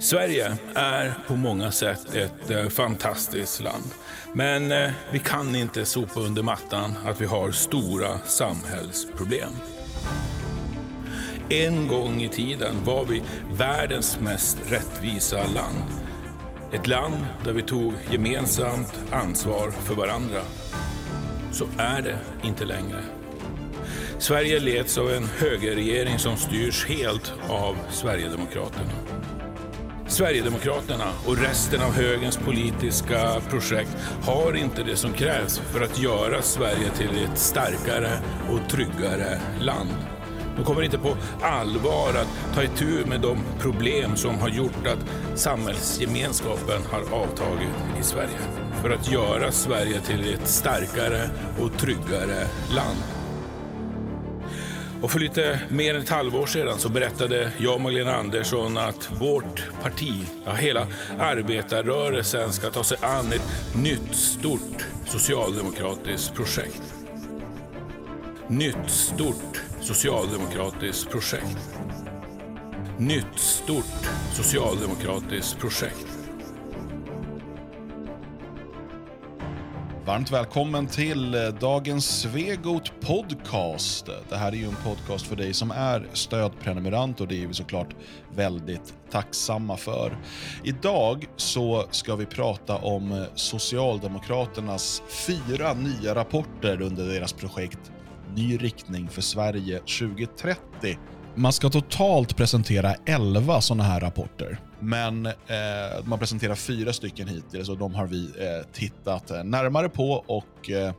Sverige är på många sätt ett eh, fantastiskt land. Men eh, vi kan inte sopa under mattan att vi har stora samhällsproblem. En gång i tiden var vi världens mest rättvisa land. Ett land där vi tog gemensamt ansvar för varandra. Så är det inte längre. Sverige leds av en högerregering som styrs helt av Sverigedemokraterna. Sverigedemokraterna och resten av högerns politiska projekt har inte det som krävs för att göra Sverige till ett starkare och tryggare land. De kommer inte på allvar att ta itu med de problem som har gjort att samhällsgemenskapen har avtagit i Sverige. För att göra Sverige till ett starkare och tryggare land. Och för lite mer än ett halvår sedan så berättade jag och Magdalena Andersson att vårt parti, ja hela arbetarrörelsen ska ta sig an ett nytt stort socialdemokratiskt projekt. Nytt stort socialdemokratiskt projekt. Nytt stort socialdemokratiskt projekt. Varmt välkommen till eh, dagens Svegot podcast. Det här är ju en podcast för dig som är stödprenumerant och det är vi såklart väldigt tacksamma för. Idag så ska vi prata om eh, Socialdemokraternas fyra nya rapporter under deras projekt Ny riktning för Sverige 2030. Man ska totalt presentera 11 sådana här rapporter. Men eh, man presenterar fyra stycken hittills och de har vi eh, tittat eh, närmare på och eh,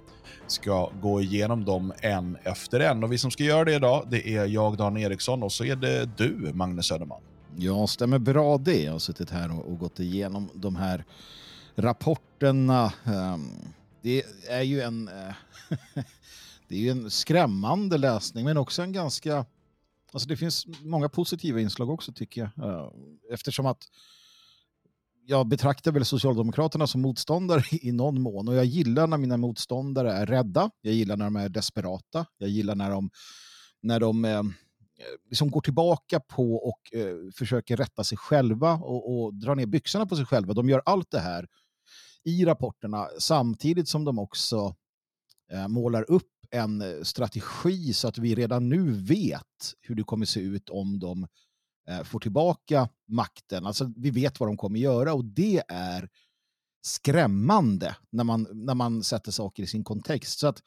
ska gå igenom dem en efter en. Och Vi som ska göra det idag det är jag, Dan Eriksson, och så är det du, Magnus Söderman. Ja, stämmer bra det. Jag har suttit här och, och gått igenom de här rapporterna. Um, det är ju en, eh, det är ju en skrämmande läsning, men också en ganska Alltså det finns många positiva inslag också tycker jag. Eh, eftersom att jag betraktar väl Socialdemokraterna som motståndare i någon mån och jag gillar när mina motståndare är rädda. Jag gillar när de är desperata. Jag gillar när de, när de eh, liksom går tillbaka på och eh, försöker rätta sig själva och, och dra ner byxorna på sig själva. De gör allt det här i rapporterna samtidigt som de också eh, målar upp en eh, strategi så att vi redan nu vet hur det kommer se ut om de eh, får tillbaka makten. Alltså vi vet vad de kommer göra och det är skrämmande när man, när man sätter saker i sin kontext. Så att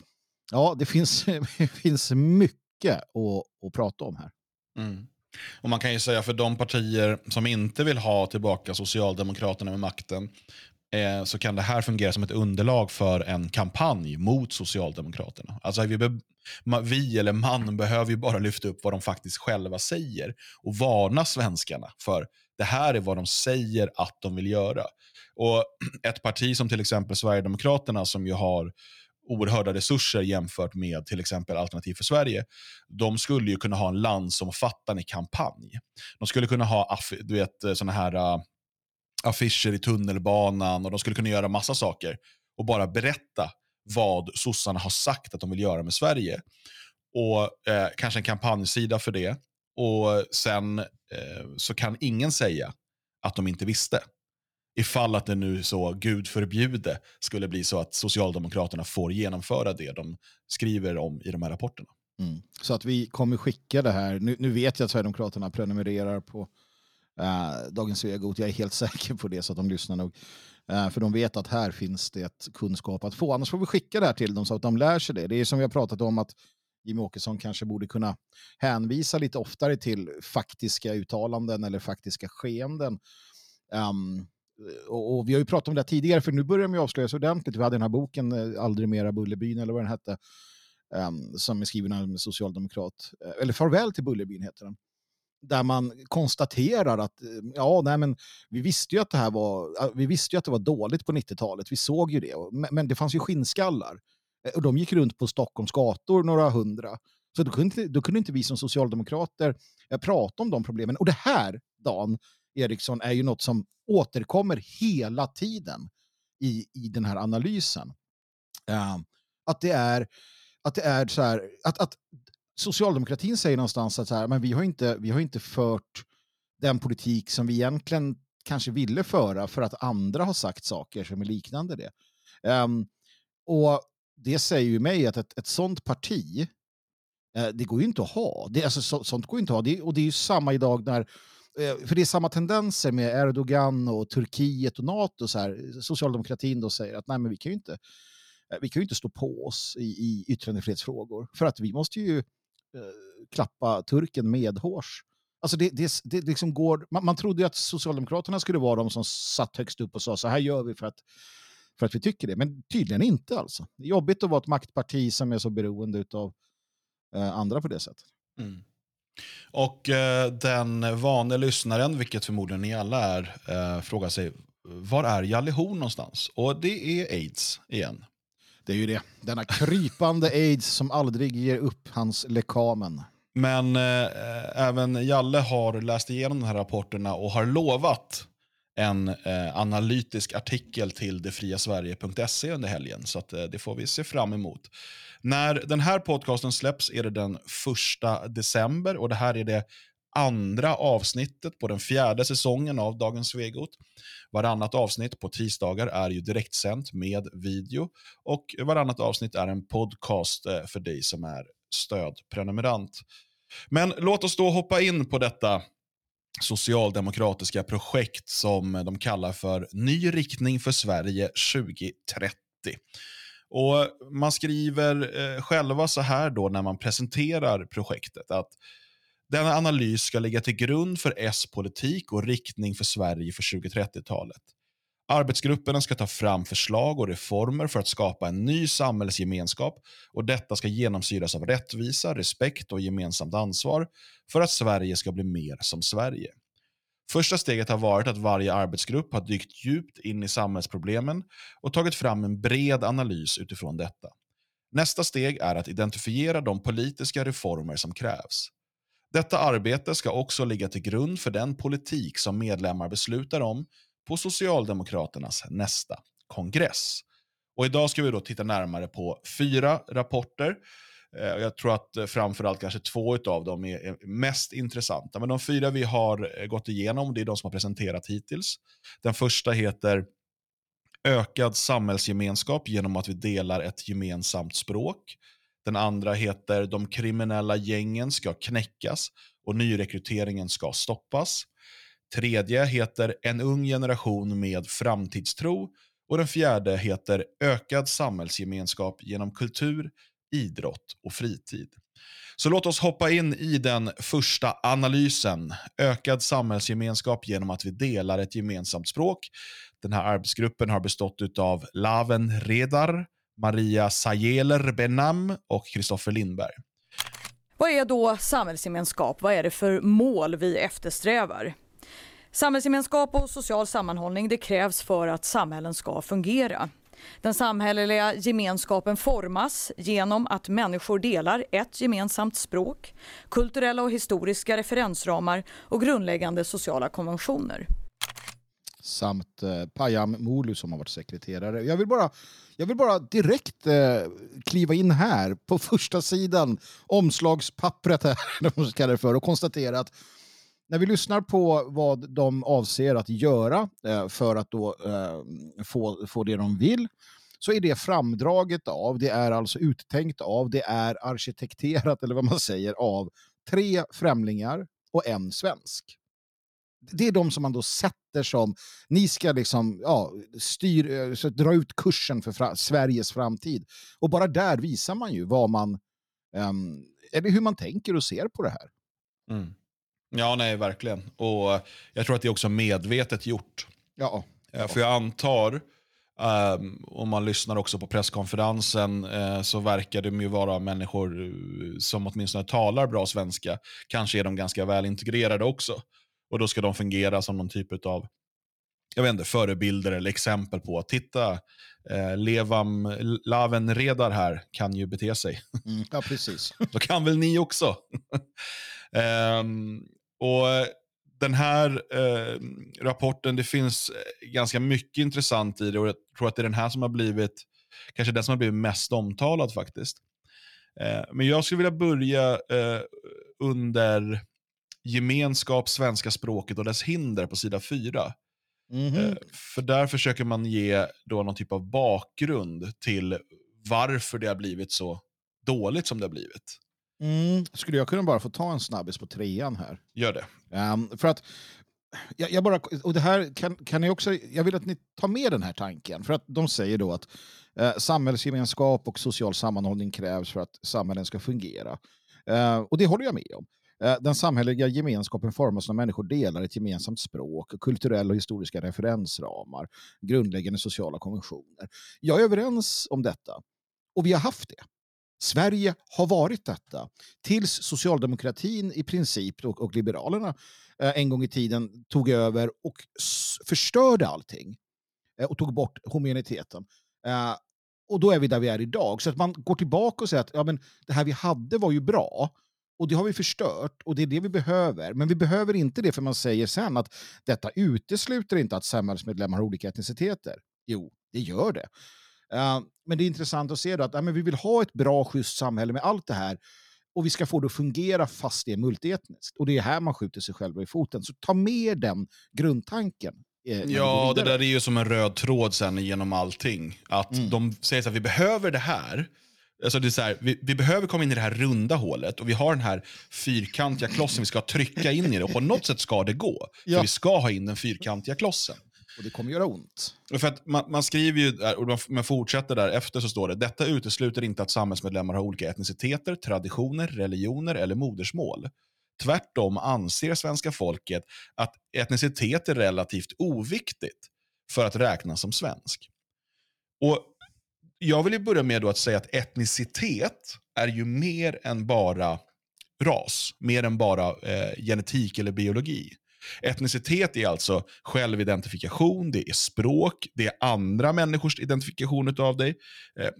ja, det finns, det finns mycket att, att prata om här. Mm. Och Man kan ju säga för de partier som inte vill ha tillbaka Socialdemokraterna med makten eh, så kan det här fungera som ett underlag för en kampanj mot Socialdemokraterna. Alltså vi, be, vi eller man behöver ju bara lyfta upp vad de faktiskt själva säger och varna svenskarna för det här är vad de säger att de vill göra. Och Ett parti som till exempel Sverigedemokraterna som ju har oerhörda resurser jämfört med till exempel Alternativ för Sverige. De skulle ju kunna ha en landsomfattande kampanj. De skulle kunna ha du vet, såna här äh, affischer i tunnelbanan och de skulle kunna göra massa saker och bara berätta vad sossarna har sagt att de vill göra med Sverige. Och eh, kanske en kampanjsida för det. Och sen eh, så kan ingen säga att de inte visste. Ifall att det nu så, Gud förbjude, skulle bli så att Socialdemokraterna får genomföra det de skriver om i de här rapporterna. Mm. Så att vi kommer skicka det här. Nu, nu vet jag att Sverigedemokraterna prenumererar på uh, Dagens Svegot. Jag är helt säker på det så att de lyssnar nog. Uh, för de vet att här finns det kunskap att få. Annars får vi skicka det här till dem så att de lär sig det. Det är som vi har pratat om att Jimmie Åkesson kanske borde kunna hänvisa lite oftare till faktiska uttalanden eller faktiska skeenden. Um, och, och, vi har ju pratat om det tidigare, för nu börjar de ju avslöjas ordentligt. Vi hade den här boken, eh, Aldrig mera Bullerbyn, eller vad den hette, um, som är skriven av en socialdemokrat. Eller Farväl till Bullerbyn heter den där man konstaterar att eh, ja, nej, men vi visste ju att det här var, vi visste ju att det var dåligt på 90-talet. Vi såg ju det. Men det fanns ju skinnskallar. Eh, och de gick runt på Stockholms gator, några hundra. Så då kunde, då kunde inte vi som socialdemokrater eh, prata om de problemen. Och det här, Dan Eriksson, är ju något som återkommer hela tiden i, i den här analysen. Uh, att det är, att det är så här, att, att socialdemokratin säger någonstans att så här, men vi, har inte, vi har inte fört den politik som vi egentligen kanske ville föra för att andra har sagt saker som är liknande det. Um, och det säger ju mig att ett, ett sånt parti, eh, det går ju inte att ha. Det, alltså, så, sånt går inte att ha. Det, och det är ju samma idag när eh, för det är samma tendenser med Erdogan och Turkiet och NATO. Så här, socialdemokratin då säger att nej, men vi kan ju inte, eh, vi kan ju inte stå på oss i, i yttrandefrihetsfrågor. För att vi måste ju Eh, klappa turken medhårs. Alltså det, det, det liksom går, man, man trodde ju att Socialdemokraterna skulle vara de som satt högst upp och sa så här gör vi för att för att vi tycker det. Men tydligen inte alltså. Det är jobbigt att vara ett maktparti som är så beroende av eh, andra på det sättet. Mm. Och eh, den vanliga lyssnaren, vilket förmodligen ni alla är, eh, frågar sig var är Jalle Horn någonstans? Och det är aids igen. Det är ju det. Denna krypande aids som aldrig ger upp hans lekamen. Men eh, även Jalle har läst igenom de här rapporterna och har lovat en eh, analytisk artikel till detfriasverige.se under helgen. Så att, eh, det får vi se fram emot. När den här podcasten släpps är det den första december och det här är det andra avsnittet på den fjärde säsongen av Dagens Svegot. Varannat avsnitt på tisdagar är ju direktsänt med video och varannat avsnitt är en podcast eh, för dig som är stödprenumerant. Men låt oss då hoppa in på detta socialdemokratiska projekt som de kallar för Ny riktning för Sverige 2030. Och Man skriver eh, själva så här då när man presenterar projektet att denna analys ska ligga till grund för S-politik och riktning för Sverige för 2030-talet. Arbetsgrupperna ska ta fram förslag och reformer för att skapa en ny samhällsgemenskap och detta ska genomsyras av rättvisa, respekt och gemensamt ansvar för att Sverige ska bli mer som Sverige. Första steget har varit att varje arbetsgrupp har dykt djupt in i samhällsproblemen och tagit fram en bred analys utifrån detta. Nästa steg är att identifiera de politiska reformer som krävs. Detta arbete ska också ligga till grund för den politik som medlemmar beslutar om på Socialdemokraternas nästa kongress. Och idag ska vi då titta närmare på fyra rapporter. Eh, jag tror att eh, framförallt kanske två av dem är mest intressanta. Men de fyra vi har eh, gått igenom, det är de som har presenterat hittills. Den första heter Ökad samhällsgemenskap genom att vi delar ett gemensamt språk. Den andra heter De kriminella gängen ska knäckas och nyrekryteringen ska stoppas. Tredje heter En ung generation med framtidstro. Och den fjärde heter Ökad samhällsgemenskap genom kultur, idrott och fritid. Så låt oss hoppa in i den första analysen. Ökad samhällsgemenskap genom att vi delar ett gemensamt språk. Den här arbetsgruppen har bestått av Laven Redar, Maria Sajeler Benam och Kristoffer Lindberg. Vad är då samhällsgemenskap? Vad är det för mål vi eftersträvar? Samhällsgemenskap och social sammanhållning det krävs för att samhällen ska fungera. Den samhälleliga gemenskapen formas genom att människor delar ett gemensamt språk, kulturella och historiska referensramar och grundläggande sociala konventioner. Samt eh, Payam Molu som har varit sekreterare. Jag vill bara, jag vill bara direkt eh, kliva in här på första sidan, omslagspappret här, det för, och konstatera att när vi lyssnar på vad de avser att göra eh, för att då eh, få, få det de vill så är det framdraget av, det är alltså uttänkt av, det är arkitekterat eller vad man säger av tre främlingar och en svensk. Det är de som man då sätter som, ni ska liksom, ja, styr, eh, så dra ut kursen för fra, Sveriges framtid. Och bara där visar man ju vad man, um, eller hur man tänker och ser på det här. Mm. Ja, nej, verkligen. Och jag tror att det är också medvetet gjort. Ja. ja. För jag antar, um, om man lyssnar också på presskonferensen, uh, så verkar det ju vara människor eh, som åtminstone talar bra svenska. Kanske är de ganska väl integrerade också. Och då ska de fungera som någon typ av jag vet inte, förebilder eller exempel på att titta, eh, Levam, Laven Redar här kan ju bete sig. Mm, ja, precis. Då kan väl ni också. um, och den här eh, rapporten, det finns eh, ganska mycket intressant i det och jag tror att det är den här som har blivit, kanske den som har blivit mest omtalad faktiskt. Eh, men jag skulle vilja börja eh, under gemenskap, svenska språket och dess hinder på sida 4. Eh, För där försöker man ge då någon typ av bakgrund till varför det har blivit så dåligt som det har blivit. Mm. Skulle jag kunna bara få ta en snabbis på trean här? Gör det. Ehm, för att jag, jag, bara, och det här kan, kan ni också, jag vill att ni tar med den här tanken. För att de säger då att eh, samhällsgemenskap och social sammanhållning krävs för att samhällen ska fungera. Eh, och det håller jag med om. Eh, den samhälleliga gemenskapen formas när människor delar ett gemensamt språk, kulturella och historiska referensramar, grundläggande sociala konventioner. Jag är överens om detta. Och vi har haft det. Sverige har varit detta. Tills socialdemokratin i princip och, och liberalerna eh, en gång i tiden tog över och förstörde allting. Eh, och tog bort homogeniteten. Eh, och då är vi där vi är idag. Så att man går tillbaka och säger att ja, men det här vi hade var ju bra. Och det har vi förstört och det är det vi behöver. Men vi behöver inte det för man säger sen att detta utesluter inte att samhällsmedlemmar har olika etniciteter. Jo, det gör det. Uh, men det är intressant att se då att ja, men vi vill ha ett bra, schysst samhälle med allt det här och vi ska få det att fungera fast det är multietniskt. Och det är här man skjuter sig själva i foten. Så ta med den grundtanken. Eh, ja, det där är ju som en röd tråd sen genom allting. Att mm. de säger att vi behöver det här. Alltså det är så här, vi, vi, behöver komma in i det här runda hålet och vi har den här fyrkantiga klossen vi ska trycka in i det. Och på något sätt ska det gå. Ja. För vi ska ha in den fyrkantiga klossen. Och det kommer göra ont. För att man, man skriver ju, och man fortsätter där efter så står det, detta utesluter inte att samhällsmedlemmar har olika etniciteter, traditioner, religioner eller modersmål. Tvärtom anser svenska folket att etnicitet är relativt oviktigt för att räknas som svensk. Och jag vill ju börja med att säga att etnicitet är ju mer än bara ras, mer än bara eh, genetik eller biologi. Etnicitet är alltså självidentifikation, det är språk, det är andra människors identifikation av dig. Eh,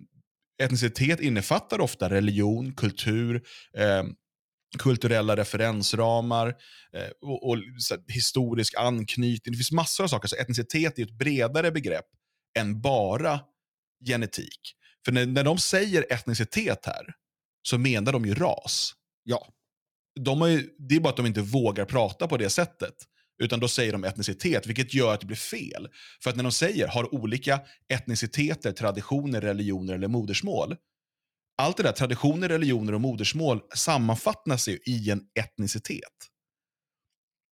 etnicitet innefattar ofta religion, kultur, eh, kulturella referensramar eh, och, och historisk anknytning. Det finns massor av saker. Så etnicitet är ett bredare begrepp än bara genetik. För när, när de säger etnicitet här så menar de ju ras. Ja de har ju, det är bara att de inte vågar prata på det sättet. Utan då säger de etnicitet, vilket gör att det blir fel. För att när de säger har olika etniciteter, traditioner, religioner eller modersmål. Allt det där, traditioner, religioner och modersmål sammanfattas ju i en etnicitet.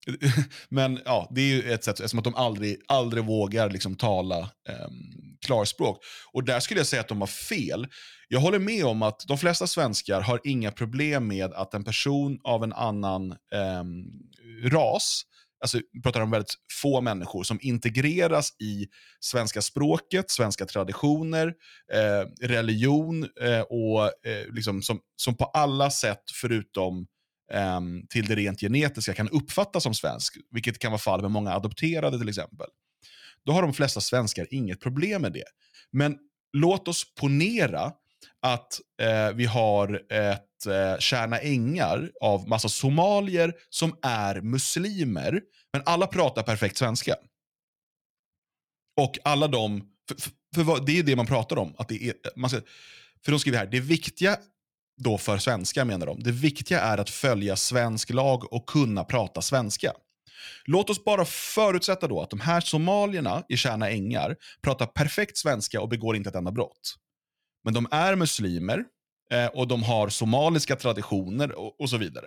Men ja, det är ju ett sätt, eftersom att de aldrig, aldrig vågar liksom tala eh, klarspråk. Och där skulle jag säga att de har fel. Jag håller med om att de flesta svenskar har inga problem med att en person av en annan eh, ras, alltså vi pratar om väldigt få människor, som integreras i svenska språket, svenska traditioner, eh, religion eh, och eh, liksom som, som på alla sätt förutom um, till det rent genetiska kan uppfattas som svensk, vilket kan vara fall med många adopterade till exempel. Då har de flesta svenskar inget problem med det. Men låt oss ponera att eh, vi har ett eh, Kärna Ängar av massa somalier som är muslimer, men alla pratar perfekt svenska. Och alla de, för, för, för det är det man pratar om, att det är, man ska, för de skriver här, det viktiga då för svenskar menar de. Det viktiga är att följa svensk lag och kunna prata svenska. Låt oss bara förutsätta då att de här somalierna i Kärna Ängar pratar perfekt svenska och begår inte ett enda brott. Men de är muslimer eh, och de har somaliska traditioner och, och så vidare.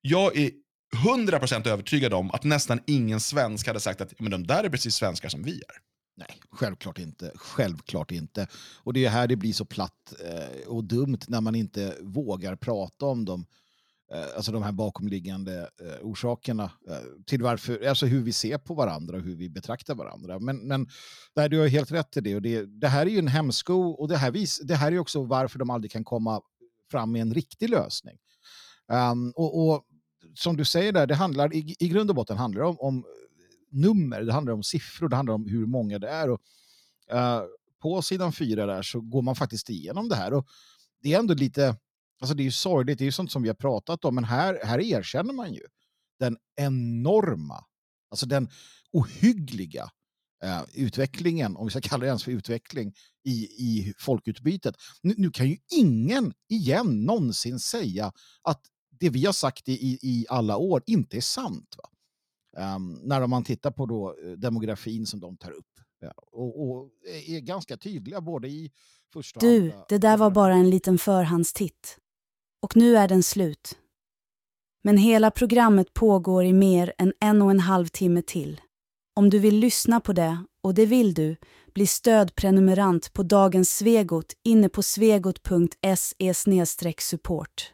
Jag är 100% övertygad om att nästan ingen svensk hade sagt att men de där är precis svenskar som vi är. Nej, självklart inte. Självklart inte. Och det är här det blir så platt eh, och dumt när man inte vågar prata om dem. Eh, alltså de här bakomliggande eh, orsakerna till varför, alltså hur vi ser på varandra och hur vi betraktar varandra. Men, men nej, du har helt rätt i det. Och det, det här är ju en hämsko och det här, vis, det här är också varför de aldrig kan komma fram med en riktig lösning. Um, och, och, som du säger där, det handlar i, i grund och botten handlar det om, om nummer, det handlar om siffror, det handlar om hur många det är. Och, uh, på sidan fyra där så går man faktiskt igenom det här. Och det är ändå lite, alltså det är ju sorgligt, det är ju sånt som vi har pratat om, men här, här erkänner man ju den enorma, alltså den ohyggliga uh, utvecklingen, om vi ska kalla det ens för utveckling, i, i folkutbytet. Nu, nu, kan ju ingen igen någonsin säga att det vi har sagt i, i, alla år inte är sant. Va? Um, när man tittar på då eh, demografin som de tar upp. Ja, och, och, är ganska tydliga både i första Du, det där var bara en liten förhandstitt. Och nu är den slut. Men hela programmet pågår i mer än en och en halv timme till. Om du vill lyssna på det, och det vill du, bli stödprenumerant på dagens Svegot inne på svegot.se support.